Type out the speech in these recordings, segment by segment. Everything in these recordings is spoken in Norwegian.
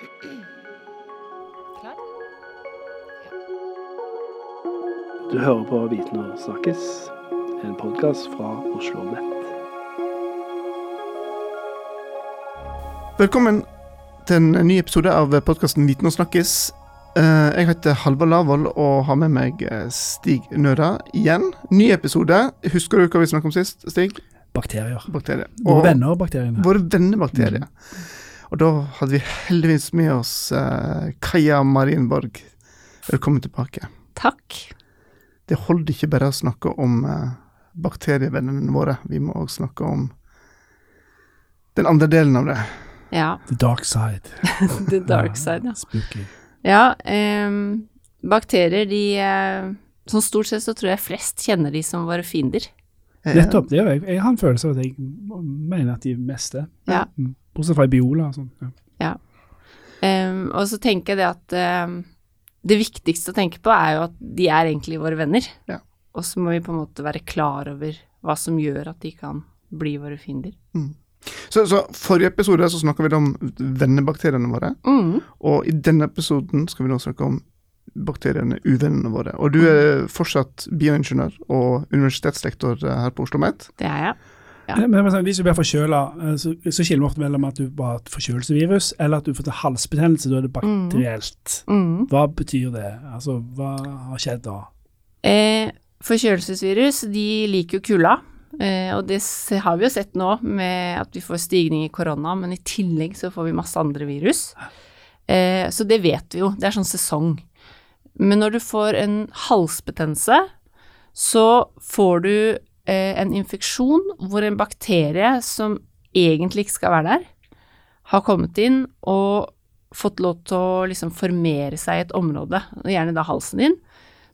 Klar? Du hører på Viten og snakkes, en podkast fra Oslo Nett. Velkommen til en ny episode av podkasten Viten og snakkes. Eh, Jeg heter Halvard Lavoll og har med meg eh, Stig Nøda igjen. Ny episode. Husker du hva vi snakket om sist, Stig? bakterier. Bakterier. Våre venner, bakteriene. Våre vennebakterier. Og da hadde vi heldigvis med oss eh, Kaja Marienborg. Velkommen tilbake. Takk. Det holder ikke bare å snakke om eh, bakterievennene våre. Vi må også snakke om den andre delen av det. Ja. The dark side. The dark side, ja. Spooky. Ja, eh, bakterier, de eh, Sånn stort sett så tror jeg flest kjenner de som våre fiender. Nettopp. det gjør jeg. Jeg har en følelse av at jeg mener at de meste Ja. Mm. Bortsett fra i Biola og sånn. Ja. Ehm, og så tenker jeg det at um, det viktigste å tenke på er jo at de er egentlig våre venner. Ja. Og så må vi på en måte være klar over hva som gjør at de kan bli våre fiender. Så, så forrige episode så snakka vi om vennebakteriene våre. Mm. Og i denne episoden skal vi nå snakke om bakteriene, uvennene våre. Og du er fortsatt bioingeniør og universitetslektor eh, her på Oslo OsloMet. Det er jeg. Ja. Men, men, men hvis du blir forkjøla, eh, så, så skiller vi ofte mellom at du bare har et forkjølelsesvirus, eller at du får til halsbetennelse. Da er det bakterielt. Mm. Hva betyr det? Altså, hva har skjedd da? Eh, forkjølelsesvirus, de liker jo kulda. Eh, og det har vi jo sett nå med at vi får stigning i korona, men i tillegg så får vi masse andre virus. Eh, så det vet vi jo, det er sånn sesong. Men når du får en halsbetennelse, så får du eh, en infeksjon hvor en bakterie som egentlig ikke skal være der, har kommet inn og fått lov til å liksom formere seg i et område, gjerne da halsen din,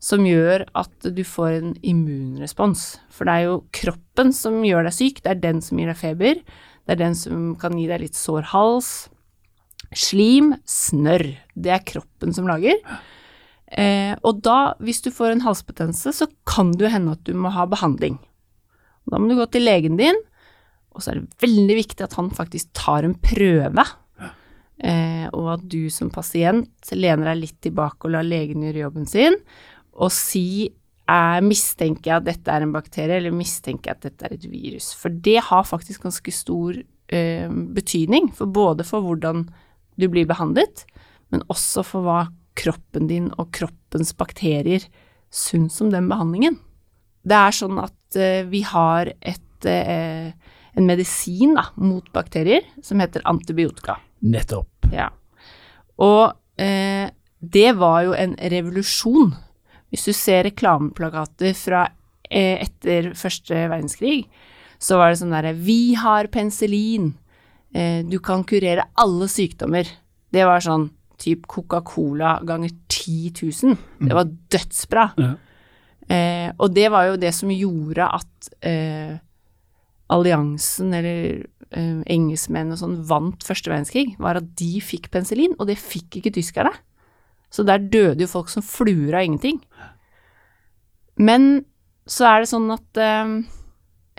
som gjør at du får en immunrespons. For det er jo kroppen som gjør deg syk, det er den som gir deg feber, det er den som kan gi deg litt sår hals, slim, snørr. Det er kroppen som lager. Eh, og da, hvis du får en halsbetennelse, så kan det jo hende at du må ha behandling. Da må du gå til legen din, og så er det veldig viktig at han faktisk tar en prøve. Eh, og at du som pasient lener deg litt tilbake og lar legen gjøre jobben sin, og si er, mistenker jeg at dette er en bakterie, eller mistenker jeg at dette er et virus. For det har faktisk ganske stor eh, betydning, for både for hvordan du blir behandlet, men også for hva kroppen din og kroppens bakterier syns om den behandlingen. Det er sånn at eh, vi har et, eh, en medisin da, mot bakterier som heter antibiotika. Nettopp. Ja. Og eh, det var jo en revolusjon. Hvis du ser reklameplakater fra eh, etter første verdenskrig, så var det sånn derre Vi har penicillin. Eh, du kan kurere alle sykdommer. Det var sånn typ Coca-Cola ganger 10 000. Det var dødsbra. Ja. Eh, og det var jo det som gjorde at eh, alliansen, eller eh, engelskmenn og sånn, vant første verdenskrig, var at de fikk penicillin, og det fikk ikke tyskerne. Så der døde jo folk som fluer av ingenting. Men så er det sånn at eh,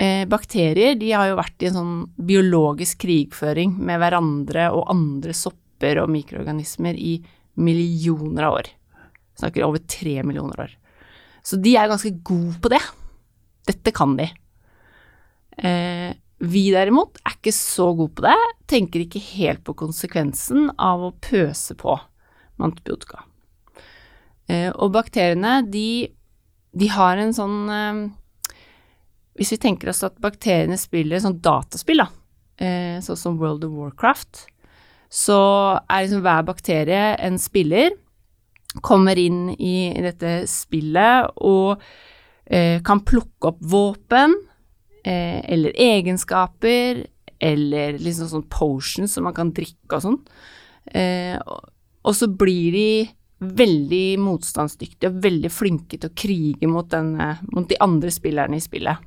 eh, bakterier, de har jo vært i en sånn biologisk krigføring med hverandre og andre sopper og mikroorganismer i millioner av år. Snakker over tre millioner år. Så de er ganske gode på det. Dette kan de. Eh, vi derimot er ikke så gode på det, tenker ikke helt på konsekvensen av å pøse på med antibiotika. Eh, og bakteriene, de, de har en sånn eh, Hvis vi tenker oss at bakteriene spiller sånn dataspill, da, eh, sånn som World of Warcraft, så er liksom hver bakterie en spiller, kommer inn i, dette spillet og eh, kan plukke opp våpen eh, eller egenskaper eller liksom sånn potions som man kan drikke og sånn. Eh, og, så blir de veldig motstandsdyktige og veldig flinke til å krige mot, denne, mot de andre spillerne i spillet.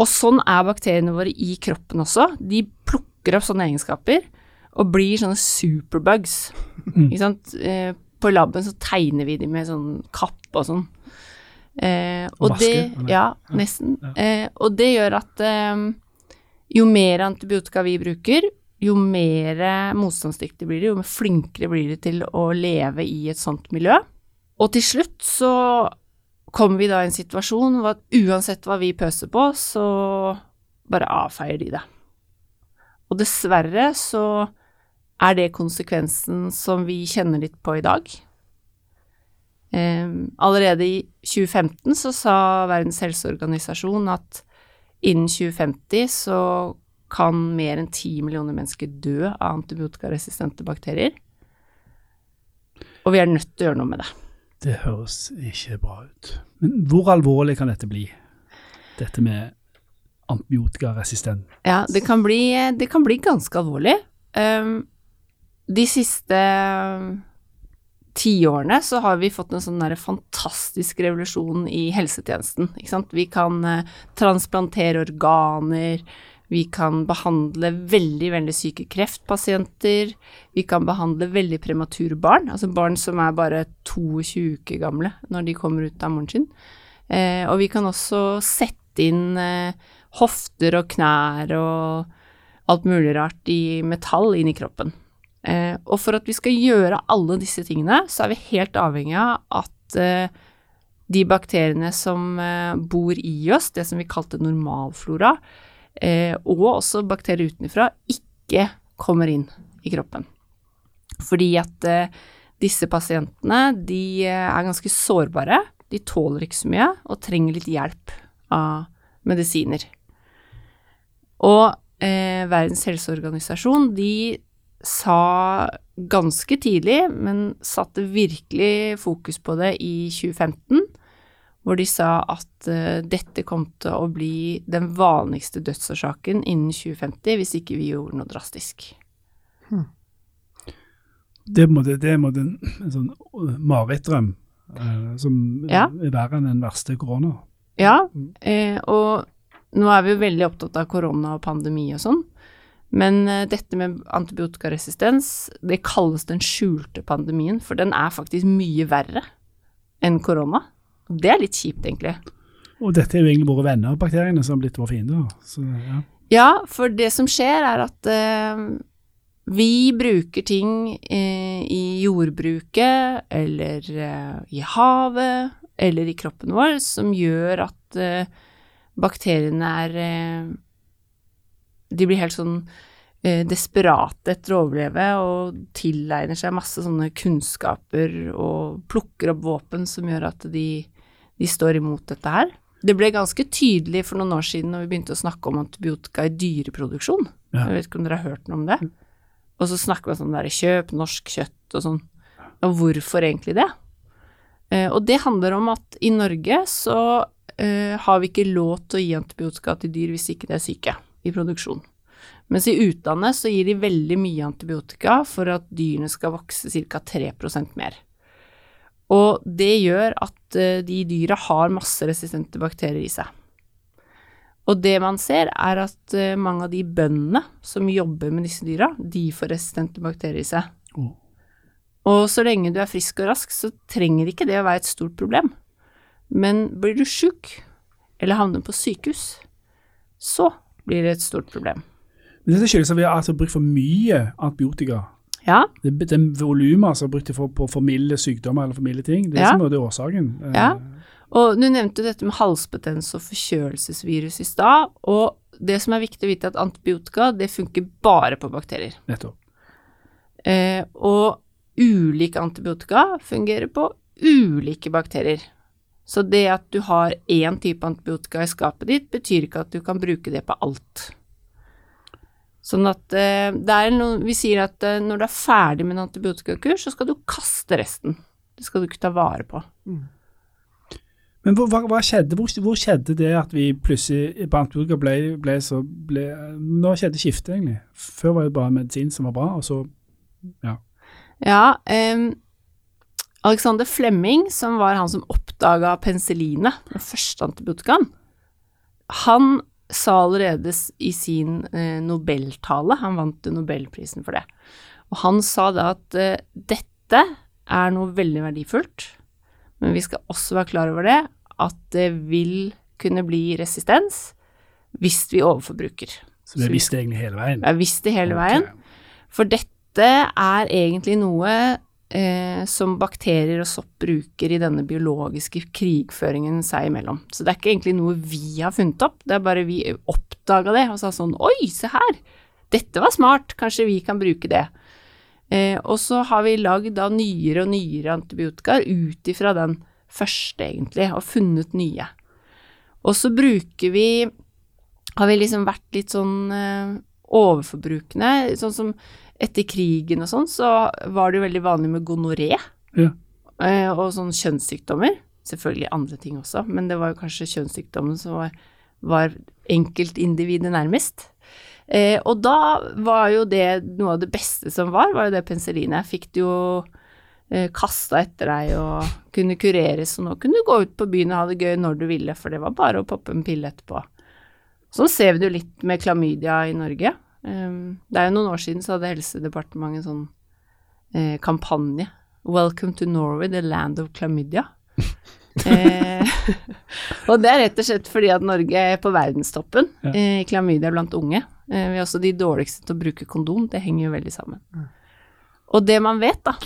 Og sånn er bakteriene våre i kroppen også. De plukker opp sånne egenskaper og blir sånne superbugs. Ikke sant? På laben så tegner vi dem med sånn kapp og sånn. Eh, og Maske, det? Ja, Ja, nesten. ja. Eh, og det gjør at eh, jo mer antibiotika vi bruker, jo mer motstandsdyktig blir de, jo flinkere blir de til å leve i et sånt miljø. Og til slutt så kommer vi da i en situasjon hvor at uansett hva vi pøser på, så bare avfeier de det. Og dessverre så er det konsekvensen som vi kjenner litt på i dag. Eh, allerede i 2015 så sa Verdens helseorganisasjon at innen 2050 så kan mer enn 10 millioner mennesker dø av antibiotikaresistente bakterier. Og vi er nødt til å gjøre noe med det. Det høres ikke bra ut. Men hvor alvorlig kan dette bli? Dette med antibiotikaresistent? Ja, det kan bli, det kan bli ganske alvorlig. Um, de siste tiårene så har vi fått en sånn fantastisk revolusjon i helsetjenesten. Ikke sant? Vi kan eh, transplantere organer, vi kan behandle veldig, veldig syke kreftpasienter, vi kan behandle veldig premature barn, altså barn som er bare 22 uker gamle når de kommer ut av moren sin. Eh, og vi kan også sette inn eh, hofter og knær og alt mulig rart i metall inn i kroppen. Eh, og for at vi skal gjøre alle disse tingene, så er vi helt avhengig av at eh, de bakteriene som eh, bor i oss, det som vi kalte normalflora, eh, og også bakterier utenfra, ikke kommer inn i kroppen. Fordi at eh, disse pasientene, de eh, er ganske sårbare, de tåler ikke så mye, og trenger litt hjelp av medisiner. Og Verdens helseorganisasjon, de sa ganske tidlig, men satte virkelig fokus på det i 2015, hvor de sa at uh, dette kom til å bli den vanligste dødsårsaken innen 2050 hvis ikke vi gjorde noe drastisk. Hmm. Det er det en, en sånn uh, marerittdrøm uh, som ja. er verre enn den verste korona. Ja, eh, og nå er vi jo veldig opptatt av korona og pandemi og sånn, men uh, dette med antibiotikaresistens, det kalles den skjulte pandemien, for den er faktisk mye verre enn korona. Det er litt kjipt, egentlig. Og dette er jo egentlig våre venner, bakteriene, som har blitt våre fiender. Så, ja. ja. for det som skjer, er at uh, vi bruker ting uh, i jordbruket, eller i havet, eller i kroppen vår, som gjør at bakteriene er de blir helt sånn eh, desperate etter å overleve og tilegner seg masse sånne kunnskaper og plukker opp våpen som gjør at de, de står imot dette her. Det ble ganske tydelig for noen år siden når vi begynte å snakke om antibiotika i dyreproduksjon. Ja. Jeg vet ikke om dere har hørt noe om det? Og så snakker man om sånn der kjøp norsk kjøtt og sånn. Og hvorfor egentlig det? Eh, og det handler om at i Norge så eh, har vi ikke lov til å gi antibiotika til dyr hvis ikke de er syke i produksjon. Mens i utlandet så gir de veldig mye antibiotika for at dyrene skal vokse ca. 3% mer. Og det gjør at eh, de dyra har masse resistente bakterier i seg. Og det man ser, er at eh, mange av de bøndene som jobber med disse dyra, de får resistente bakterier i seg. Mm. Og så lenge du er frisk og rask, så trenger ikke det å være et stort problem. Men blir du sjuk, eller havner på sykehus, så blir det et stort problem. Men Dette skyldes at vi har altså brukt for mye antibiotika. Ja. Det, det volumet altså brukt for, på formilde sykdommer eller formilde ting, det er ja. som er det årsaken. Ja. Og du nevnte dette med halsbetennelse og forkjølelsesvirus i stad. Og det som er viktig å vite, er at antibiotika det funker bare på bakterier. Nettopp. Eh, og ulike antibiotika fungerer på ulike bakterier. Så det at du har én type antibiotika i skapet ditt, betyr ikke at du kan bruke det på alt. Sånn at eh, noe Vi sier at eh, når du er ferdig med en antibiotikakur, så skal du kaste resten. Det skal du ikke ta vare på. Mm. Men hva, hva skjedde? Hvor, hvor, skjedde det at vi plutselig på antibiotika ble, ble så ble, Nå skjedde skiftet, egentlig. Før var det bare medisin som var bra, og så Ja. Ja, um, Alexander Flemming, som var han som oppdaga penicillinet, den første antibiotikaen, han sa allerede i sin eh, nobeltale, han vant nobelprisen for det, og han sa da at eh, dette er noe veldig verdifullt, men vi skal også være klar over det, at det vil kunne bli resistens hvis vi overforbruker. Så det visste egentlig hele veien? Jeg visste hele veien. For dette er egentlig noe eh, som bakterier og sopp bruker i denne biologiske krigføringen seg imellom. Så det er ikke egentlig noe vi har funnet opp, det er bare vi oppdaga det og sa sånn oi, se her, dette var smart, kanskje vi kan bruke det. Eh, og så har vi lagd da nyere og nyere antibiotikaer ut ifra den første, egentlig, og funnet nye. Og så bruker vi Har vi liksom vært litt sånn eh, overforbrukende, sånn som etter krigen og sånn, så var det jo veldig vanlig med gonoré. Ja. Eh, og sånne kjønnssykdommer. Selvfølgelig andre ting også, men det var jo kanskje kjønnssykdommen som var, var enkeltindividet nærmest. Eh, og da var jo det noe av det beste som var, var jo det penicillinet. Fikk det jo eh, kasta etter deg og kunne kureres, og nå kunne du gå ut på byen og ha det gøy når du ville, for det var bare å poppe en pille etterpå. Sånn ser vi det jo litt med klamydia i Norge. Um, det er jo noen år siden så hadde Helsedepartementet en sånn eh, kampanje. Welcome to Norway, the land of chlamydia. eh, og det er rett og slett fordi at Norge er på verdenstoppen Ja. i klamydia blant unge. Eh, vi er også de dårligste til å bruke kondom, det henger jo veldig sammen. Og det man vet, da,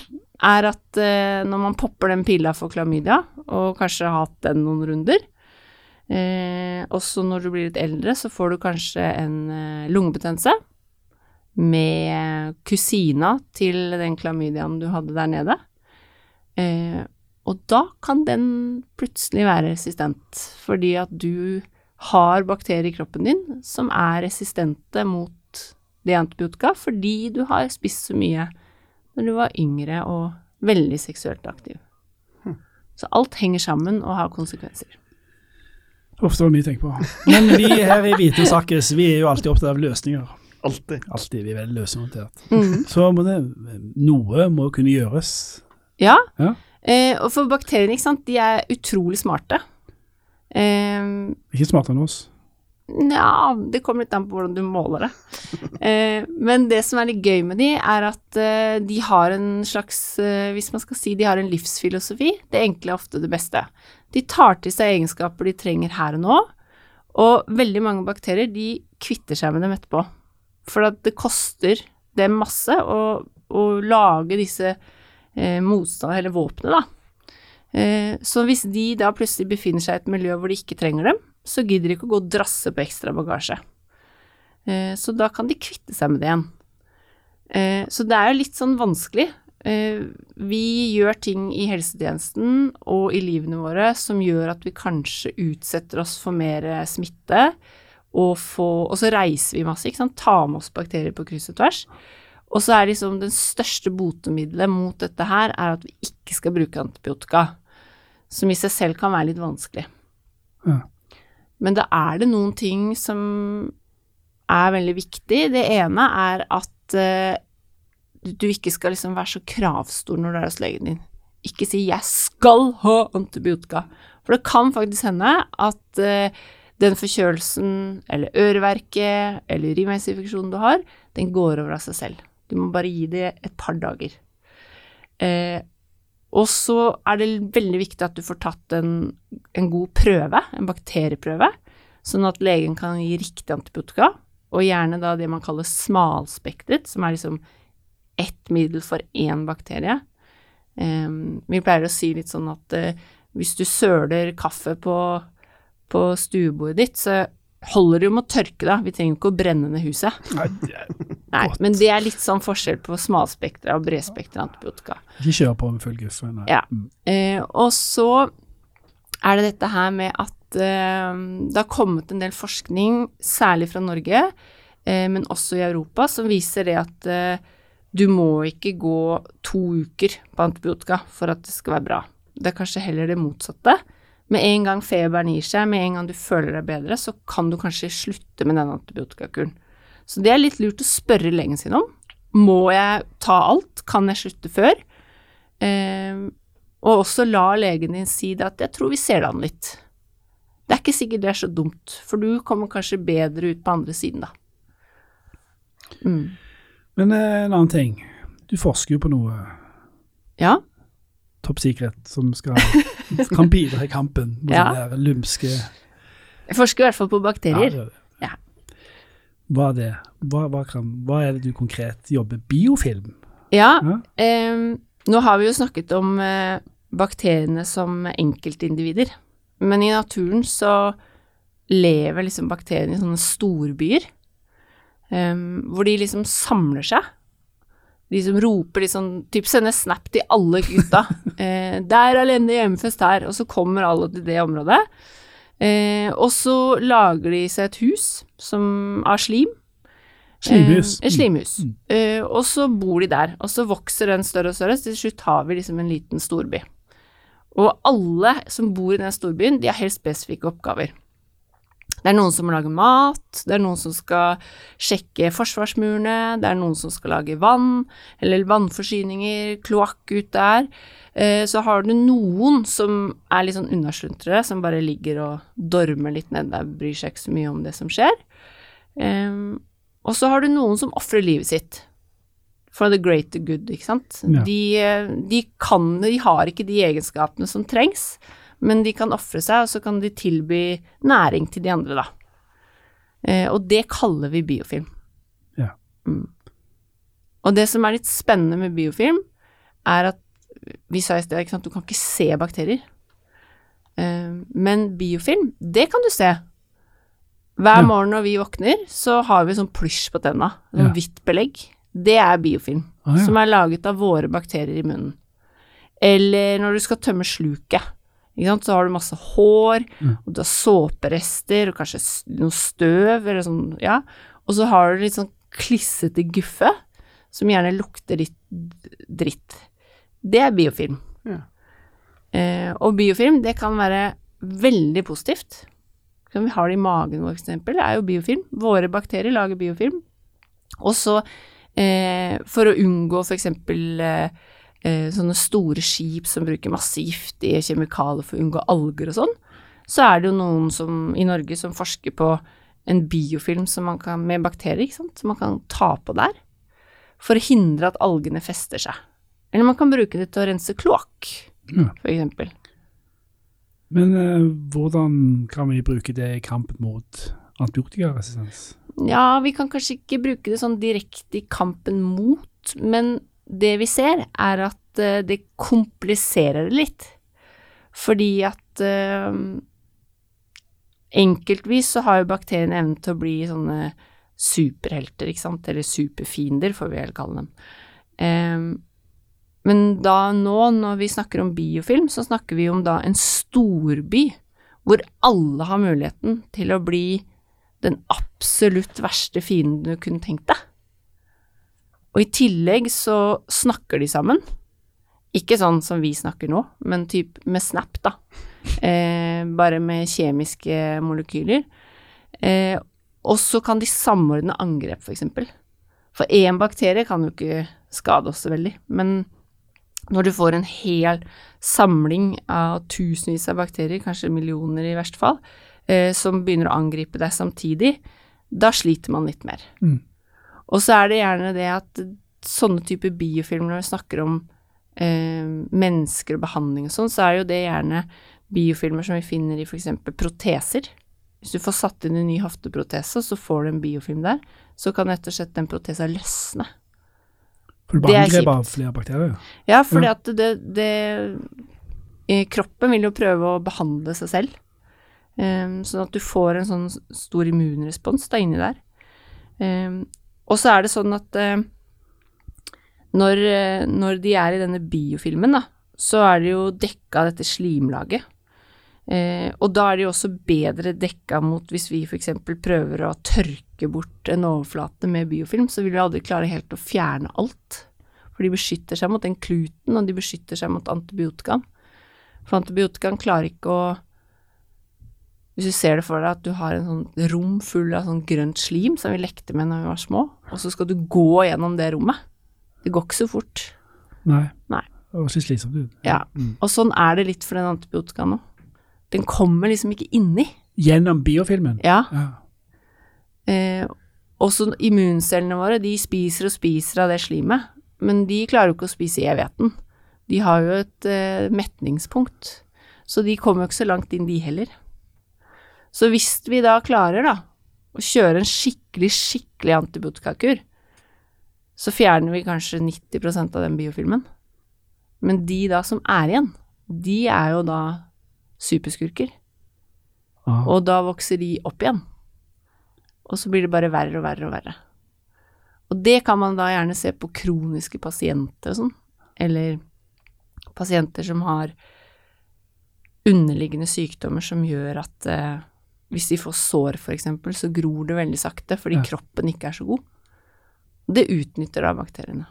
er at eh, når man popper den pilla for klamydia, og kanskje har hatt den noen runder, eh, også når du blir litt eldre, så får du kanskje en eh, lungebetennelse med kusina til den klamydiaen du hadde der nede. Eh, og da kan den plutselig være resistent, fordi at du har bakterier i kroppen din som er resistente mot det antibiotika, fordi du har spist så mye når du var yngre og veldig seksuelt aktiv. Så alt henger sammen og har konsekvenser. Uff, det var mye å tenke på. Men vi her i Hvite Sakkes, vi er jo alltid opptatt av løsninger. Alltid. Alltid. Vi er veldig løsningsorientert. Mm. Så må det, noe må kunne gjøres. Ja, Ja. Eh, og for bakteriene, ikke sant, de er utrolig smarte. Eh, Ikke smartere enn oss. Nja, det kommer litt an på hvordan du måler det. Eh, men det som er litt gøy med de, er at eh, de har en slags, eh, hvis man skal si de har en livsfilosofi, det enkle er ofte det beste. De tar til seg egenskaper de trenger her og nå, og veldig mange bakterier, de kvitter seg med dem etterpå. For at det koster dem masse å, å lage disse eh, motstand, eller våpnene, da. Eh, så hvis de da plutselig befinner seg i et miljø hvor de ikke trenger dem, så gidder de ikke å gå og drasse på ekstra bagasje. Eh, så da kan de kvitte seg med det igjen. Eh, så det er jo litt sånn vanskelig. Eh, vi gjør ting i helsetjenesten og i livene våre som gjør at vi kanskje utsetter oss for mer smitte, og, få, og så reiser vi masse, ikke sant, tar med oss bakterier på kryss og tvers. Og så er liksom den største botemiddelet mot dette her, er at vi ikke skal bruke antibiotika. Som i seg selv kan være litt vanskelig. Ja. Men da er det noen ting som er veldig viktig. Det ene er at uh, du ikke skal liksom være så kravstor når du er hos legen din. Ikke si 'jeg skal ha antibiotika', for det kan faktisk hende at uh, den forkjølelsen eller øreverket eller urinveisinfeksjonen du har, den går over av seg selv. Du må bare gi det et par dager. Eh, og så er det veldig viktig at du får tatt en, en god prøve, en bakterieprøve, sånn at legen kan gi riktig antibiotika, og gjerne da det man kaller smalspektret, som er liksom ett middel for én bakterie. Um, vi pleier å si litt sånn at uh, hvis du søler kaffe på, på stuebordet ditt, så holder det jo med å tørke da, vi trenger ikke å brenne ned huset. Nei, Nei, men det er litt sånn forskjell på smalspektra og bredspektra antibiotika. Ikke kjør på med full guffe. Ja. Mm. Eh, og så er det dette her med at eh, det har kommet en del forskning, særlig fra Norge, eh, men også i Europa, som viser det at eh, du må ikke gå to uker på antibiotika for at det skal være bra. Det er kanskje heller det motsatte. Med en gang feberen gir seg, med en gang du føler deg bedre, så kan du kanskje slutte med den antibiotikakuren. Så det er litt lurt å spørre legen sin om. Må jeg ta alt? Kan jeg slutte før? Eh, og også la legen din si det at 'jeg tror vi ser det an litt'. Det er ikke sikkert det er så dumt, for du kommer kanskje bedre ut på andre siden da. Mm. Men eh, en annen ting. Du forsker jo på noe Ja, top secret som skal, kan bidra i kampen mot Ja. den der lumske jeg forsker i hvert fall på bakterier. Ja, det. Hva er det? Hva, hva, kan, hva er det du konkret jobber? Biofilm? Ja, Ja. em, nå har vi jo snakket om eh, bakteriene som enkeltindivider, men i naturen så lever liksom bakteriene i sånne storbyer, Um, hvor de liksom samler seg. De som roper liksom, typ sender snap til alle gutta. eh, 'Der alene hjemmefest her', og så kommer alle til det området. Eh, og så lager de seg et hus som, av slim. Slimhus. Eh, et slimhus. Mm. Eh, og så bor de der, og så vokser den større og større, så til slutt har vi liksom en liten storby. Og alle som bor i den storbyen, de har helt spesifikke oppgaver. Det er noen som må lage mat, det er noen som skal sjekke forsvarsmurene, det er noen som skal lage vann, eller vannforsyninger, kloakk ut der. Eh, så har du noen som er litt sånn unnasluntrere, som bare ligger og dormer litt nede bryr seg ikke så mye om det som skjer. Og så har du noen som ofrer livet sitt for the greater good, ikke sant. Ja. De, eh, de kan, de har ikke de egenskapene som trengs, men de kan ofre seg, og så kan de tilby næring til de andre, da. Eh, og det kaller vi biofilm. Ja. Mm. Og det som er litt spennende med biofilm, er at vi sa i sted, ikke sant, du kan ikke se bakterier. Eh, men biofilm, det kan du se. Hver Ja. morgen når vi våkner, så har vi sånn plysj på tenna, sånn Ja. hvitt belegg. Det er biofilm, Ah, ja. som er laget av våre bakterier i munnen. Eller når du skal tømme sluket, så har du masse hår, Mm. og du har såperester, og kanskje noe støv, eller sånn, ja. Og så har du litt sånn klissete guffe, som gjerne lukter litt dritt. Det er biofilm. Ja. Eh, og biofilm, det kan være veldig positivt. Som vi har det i magen vår, det er jo biofilm. Våre bakterier lager biofilm. Og så, eh, for å unngå eh, eh, sånne store skip som bruker masse giftige kjemikalier for å unngå alger og sånn, så er det jo noen som, i Norge som forsker på en biofilm som man kan, med bakterier, ikke sant, som man kan ta på der, for å hindre at algene fester seg. Eller man kan bruke det til å rense kloakk, Ja. for eksempel. Men eh, hvordan kan vi bruke det i kampen mot antibiotikaresistens? Ja, vi kan kanskje ikke bruke det sånn direkte i kampen mot, men det vi ser er at eh, det kompliserer det litt. Fordi at eh, enkeltvis så har jo bakteriene evnen til å bli sånne superhelter, ikke sant, eller superfiender, får vi vel kalle dem. Um, men da nå, når vi snakker om biofilm, så snakker vi om da en storby hvor alle har muligheten til å bli den absolutt verste fienden du kunne tenkt deg. Og i tillegg så snakker de sammen. Ikke sånn som vi snakker nå, men typ med Snap, da. Eh, bare med kjemiske molekyler. Eh, og så kan de samordne angrep, for eksempel. For én bakterie kan jo ikke skade oss veldig, men når du får en hel samling av tusenvis av bakterier, kanskje millioner i verste fall, eh, som begynner å angripe deg samtidig, da sliter man litt mer. Mm. Og så er det gjerne det at sånne typer biofilmer, når vi snakker om eh, mennesker og behandling og sånn, så er jo det gjerne biofilmer som vi finner i f.eks. proteser. Hvis du får satt inn en ny hofteprotese, så får du en biofilm der, så kan rett og slett den protesa løsne. For Det er kjipt. av flere bakterier? Ja, fordi Ja. at det, det eh, Kroppen vil jo prøve å behandle seg selv. um, sånn at du får en sånn stor immunrespons da inni der. Em, og så er det sånn at eh, når, eh, når de er i denne biofilmen, da, så er det jo dekka av dette slimlaget. Eh, og da er de også bedre dekka mot hvis vi f.eks. prøver å tørke bort en overflate med biofilm, så vil vi aldri klare helt å fjerne alt. For de beskytter seg mot den kluten, og de beskytter seg mot antibiotikaen. For antibiotikaen klarer ikke å Hvis du ser det for deg at du har en sånn rom full av sånn grønt slim som vi lekte med når vi var små, og så skal du gå gjennom det rommet. Det går ikke så fort. Nei. Nei. Det høres slitsomt ut. Ja. Mm. Og sånn er det litt for den antibiotikaen nå. Den kommer liksom ikke inni. Gjennom biofilmen? Ja. Ja. Eh, også immuncellene våre, de spiser og spiser av det slimet, men de klarer jo ikke å spise evigheten. De har jo et eh, metningspunkt, så de kommer jo ikke så langt inn, de heller. Så hvis vi da klarer, da, å kjøre en skikkelig, skikkelig antibiotikakur, så fjerner vi kanskje 90% av den biofilmen. Men de da som er igjen, de er jo da superskurker. Aha. Og da vokser de opp igjen. Og så blir det bare verre og verre og verre. Og det kan man da gjerne se på kroniske pasienter og sånn, eller pasienter som har underliggende sykdommer som gjør at eh, hvis de får sår eksempel, så gror det veldig sakte fordi Ja. kroppen ikke er så god. Det utnytter da bakteriene.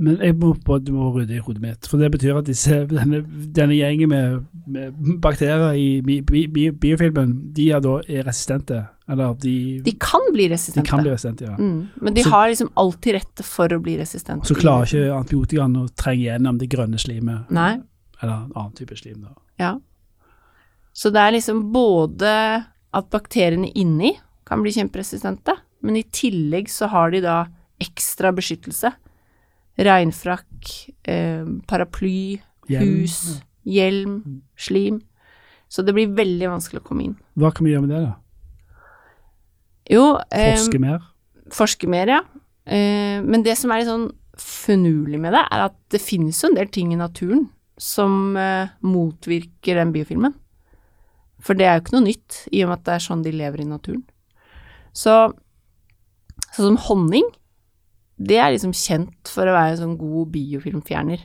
Men jeg må, på, du må rydde i hodet mitt, for det betyr at disse, denne, denne gjengen med, med bakterier i bi, bi, bi, biofilmen, de er da er resistente? Eller de, De kan bli resistente. de kan bli resistente, ja. Mm, men de Så- har liksom alltid rett for å bli resistente. Så klarer ikke antibiotikaen å trenge gjennom det grønne slimet, Nei. eller annen type slim. da. Ja. Så det er liksom både at bakteriene inni kan bli kjemperesistente, men i tillegg så har de da ekstra beskyttelse. Regnfrakk, eh, paraply, Hjelm, hus, hjelm, slim. Så det blir veldig vanskelig å komme inn. Hva kan vi gjøre med det, da? Jo, eh, Forske mer? forske mer, ja. Eh, men det som er litt sånn finurlig med det, er at det finnes jo en del ting i naturen som eh, motvirker den biofilmen. For det er jo ikke noe nytt, i og med at det er sånn de lever i naturen. Så sånn som honning, det er liksom kjent for å være en sånn god biofilmfjerner.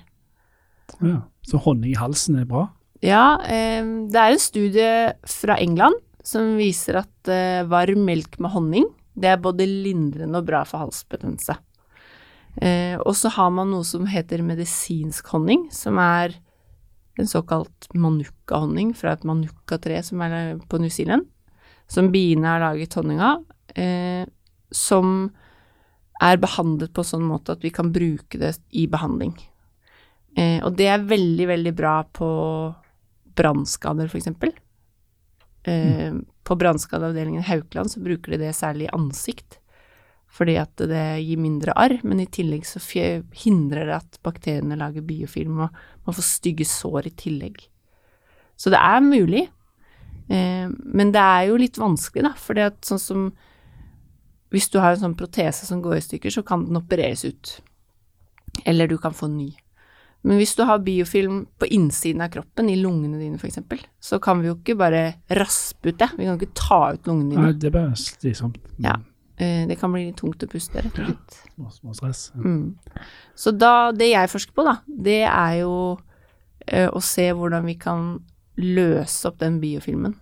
Ja. Så honning i halsen er bra? Ja, eh, det er en studie fra England som viser at eh, varm melk med honning, det er både lindrende og bra for halsbetennelse. Eh, og så har man noe som heter medisinsk honning, som er en såkalt manukka-honning fra et manukka-tre som er på New Zealand, som biene har laget honning av, eh, som er behandlet på sånn måte at vi kan bruke det i behandling. Eh, og det er veldig, veldig bra på brannskader, for eksempel. mm. På brannskadeavdelingen Haukeland så bruker de det særlig i ansikt, fordi at det gir mindre arr, men i tillegg så hindrer det at bakteriene lager biofilm, og man får stygge sår i tillegg. Så det er mulig, eh, men det er jo litt vanskelig, da, fordi at sånn som hvis du har en sånn protese som går i stykker, så kan den opereres ut. Eller du kan få ny. Men hvis du har biofilm på innsiden av kroppen, i lungene dine f.eks., så kan vi jo ikke bare raspe ut det. Vi kan ikke ta ut lungene dine. Nei, det er bare slitsomt. Ja. Eh, Det kan bli litt tungt å puste, rett og slett. Små, små stress. Mm. Så da, det jeg forsker på, da, det er jo eh, å se hvordan vi kan løse opp den biofilmen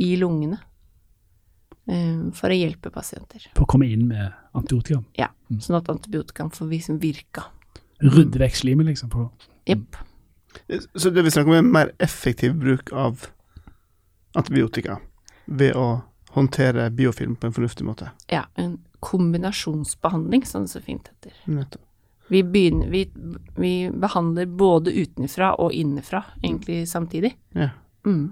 i lungene. eh, for å hjelpe pasienter. For å komme inn med antibiotika. Ja, sånn at antibiotikaen får liksom virka. Rydde vekk slimet, liksom. For, Jepp. Så det vi snakker om, er mer effektiv bruk av antibiotika ved å håndtere biofilm på en fornuftig måte. Ja, en kombinasjonsbehandling, som det så fint heter. Nettopp. Vi, begynner, vi, vi behandler både utenfra og innenfra, egentlig samtidig. Ja. Mm.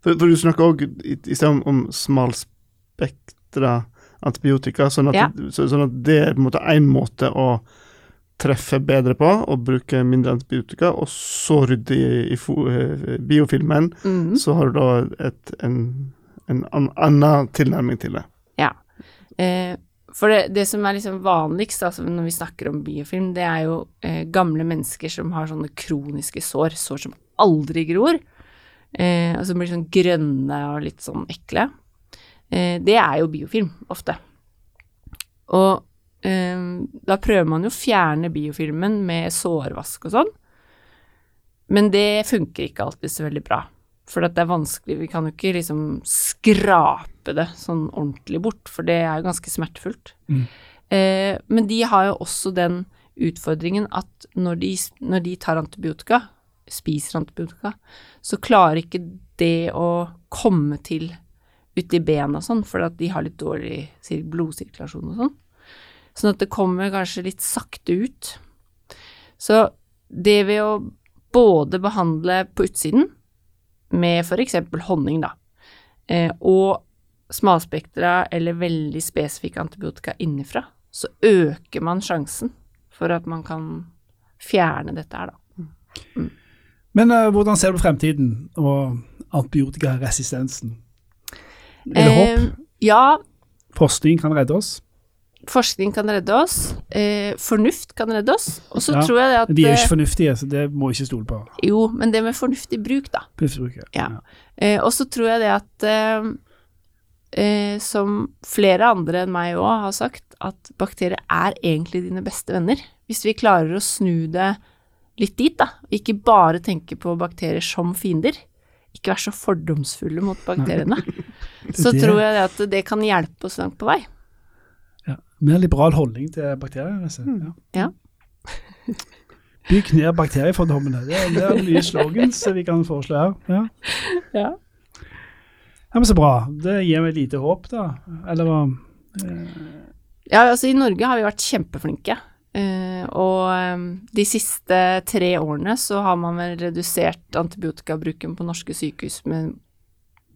For, for du snakker òg i, i stedet om, om smalspektra antibiotika, sånn at, Ja. så, sånn at det er på en måte én måte å treffe bedre på, og bruke mindre antibiotika, og så rydde i, i fo, eh, biofilmen, Mm. så har du da et, en, en an, annen tilnærming til det. Ja. Eh, for det, det som er liksom vanligst altså når vi snakker om biofilm, det er jo eh, gamle mennesker som har sånne kroniske sår, sår som aldri gror, eh, og som blir sånn grønne og litt sånn ekle. Eh, det er jo biofilm, ofte. Og eh, da prøver man jo å fjerne biofilmen med sårvask og sånn, men det funker ikke alltid så veldig bra. For det er vanskelig, vi kan jo ikke liksom skrape det sånn ordentlig bort, for det er jo ganske smertefullt. Mm. Eh, men de har jo også den utfordringen at når de, når de tar antibiotika, spiser antibiotika, så klarer ikke det å komme til ute i bena og sånn, for at de har litt dårlig blodsirkulasjon og sånn. Sånn at det kommer kanskje litt sakte ut. Så det ved å både behandle på utsiden, med f.eks. honning, da, eh, og smalspektra eller veldig spesifikke antibiotika innenfra, så øker man sjansen for at man kan fjerne dette her, da. Men uh, hvordan ser du fremtiden og antibiotikaresistensen? Er det håp? Eh, ja, Forskning kan redde oss? Forskning kan redde oss. Eh, fornuft kan redde oss. Og så Ja, tror jeg det at De er jo eh, ikke fornuftige, så det må vi ikke stole på. Jo, men det med fornuftig bruk, da. Bruk, Ja. Eh, og så tror jeg det at eh, eh, Som flere andre enn meg òg har sagt, at bakterier er egentlig dine beste venner. Hvis vi klarer å snu det litt dit, da. Ikke bare tenke på bakterier som fiender. Ikke være så fordomsfulle mot bakteriene. så tror jeg det at det kan hjelpe oss langt på vei. Mer liberal holdning til bakterier. Mm. Ja. Ja. Bygg ned bakteriefordommene. Det er, det er nye slogans vi kan foreslå her. Ja. Ja. ja, men Så bra. Det gir meg lite håp, da. Eller hva? Ja, altså i Norge har vi vært kjempeflinke. Eh, og eh, de siste tre årene så har man vel redusert antibiotikabruken på norske sykehus med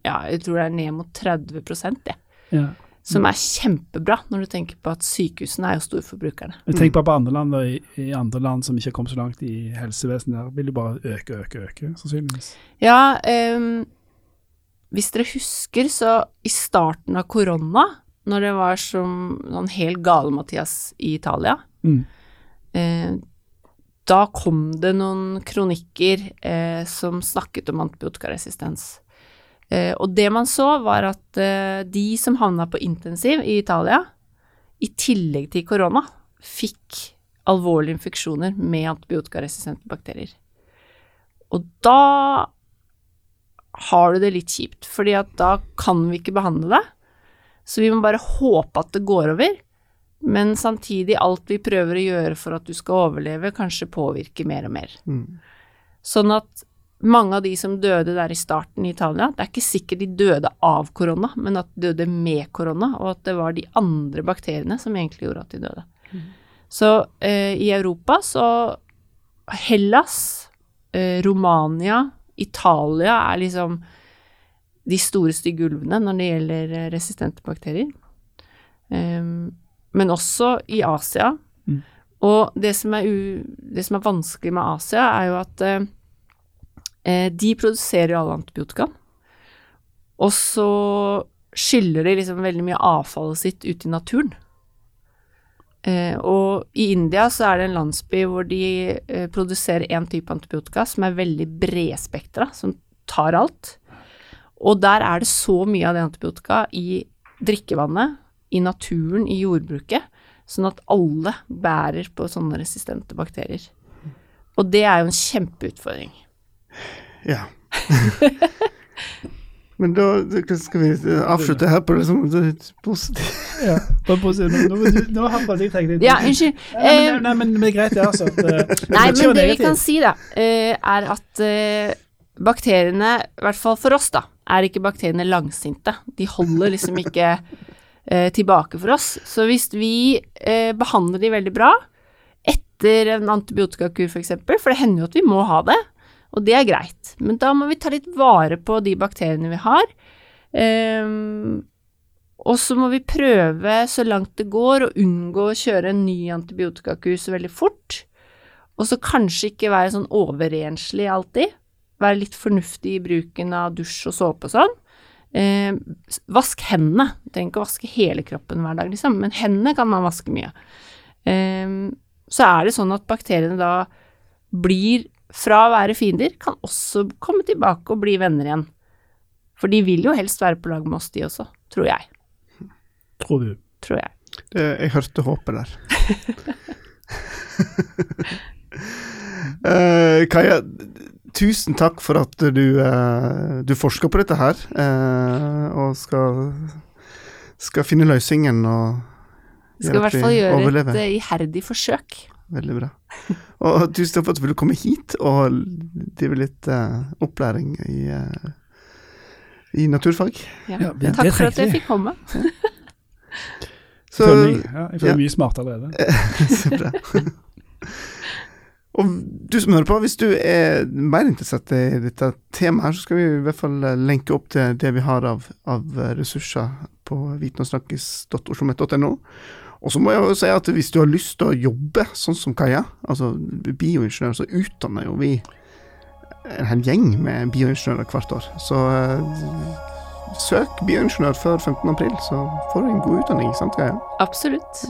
ja, jeg tror det er ned mot 30 det. Ja. Som er kjempebra, når du tenker på at sykehusene er jo storforbrukerne. Jeg tenker bare på andre land, i, i andre land som ikke har kommet så langt i helsevesenet. Der vil det bare øke, øke, øke, sannsynligvis. Ja, um, hvis dere husker, så i starten av korona, når det var som sånn helt gale-Mathias i Italia, Mm. eh, da kom det noen kronikker eh, som snakket om antibiotikaresistens. Eh, og det man så, var at eh, de som havna på intensiv i Italia, i tillegg til korona, fikk alvorlige infeksjoner med antibiotikaresistente bakterier. Og da har du det litt kjipt, fordi at da kan vi ikke behandle det. Så vi må bare håpe at det går over, men samtidig alt vi prøver å gjøre for at du skal overleve, kanskje påvirker mer og mer. Mm. Sånn at mange av de som døde der i starten i Italia, det er ikke sikkert de døde av korona, men at de døde med korona, og at det var de andre bakteriene som egentlig gjorde at de døde. Så eh, i Europa så Hellas, eh, Romania, Italia er liksom de store stygge ulvene når det gjelder eh, resistente bakterier. Um, men også i Asia. Mm. Og det som, er det som er vanskelig med Asia, er jo at eh, de produserer jo alle antibiotika. Og så skyller de liksom veldig mye avfallet sitt ut i naturen. Eh, og i India så er det en landsby hvor de eh, produserer én type antibiotika som er veldig bredspektra, som tar alt. Og der er det så mye av det antibiotika i drikkevannet, i naturen, i jordbruket, sånn at alle bærer på sånne resistente bakterier. Og det er jo en kjempeutfordring. Ja. Men da skal vi avslutte her på det som er positivt. Ja, på, positivt. nå, nå, nå har jeg tenkt litt. Ja, unnskyld. Nei, Eh, men, nei, men, men det er greit, det, altså. Det, Nei, men det vi kan si, da, eh, er at eh, bakteriene, i hvert fall for oss, da, er ikke bakteriene langsinte. De holder liksom ikke eh, tilbake for oss. Så hvis vi eh, behandler de veldig bra etter en antibiotikakur, f.eks., for, eksempel, for det hender jo at vi må ha det, og det er greit, men da må vi ta litt vare på de bakteriene vi har. Um, og så må vi prøve så langt det går å unngå å kjøre en ny antibiotikakur veldig fort. Og så kanskje ikke være sånn overrenslig alltid. Være litt fornuftig i bruken av dusj og såpe og sånn. Eh, vask hendene. Du trenger ikke å vaske hele kroppen hver dag, liksom, men hendene kan man vaske mye. Eh, så er det sånn at bakteriene da blir, fra å være fiender, kan også komme tilbake og bli venner igjen. For de vil jo helst være på lag med oss, de også, tror jeg. Tror du. Tror jeg. Det, jeg hørte håpet der. uh, Kaja, tusen takk for at du, uh, du forsker på dette her, uh, og skal, skal finne løsningen og Vi skal i hvert fall gjøre overleve. et iherdig forsøk. Veldig bra. Og tusen takk for at du ville komme hit og drive litt uh, opplæring i, uh, i naturfag. Ja. Ja, det- Takk det for at jeg fikk komme. Så, Jeg føler meg, ja, jeg føler ja. meg mye smart allerede. så bra. Og du som hører på, hvis du er mer interessert i dette temaet, her, så skal vi i hvert fall eh, lenke opp til det vi har av, av ressurser på vitenogdsnakkes.oslomet.no. Og så må jeg jo si at hvis du har lyst til å jobbe sånn som Kaja, altså bioingeniør, så utdanner jo vi en hel gjeng med bioingeniører hvert år. Så eh, søk bioingeniør før 15. april, så får du en god utdanning. sant, Kaja? Absolutt.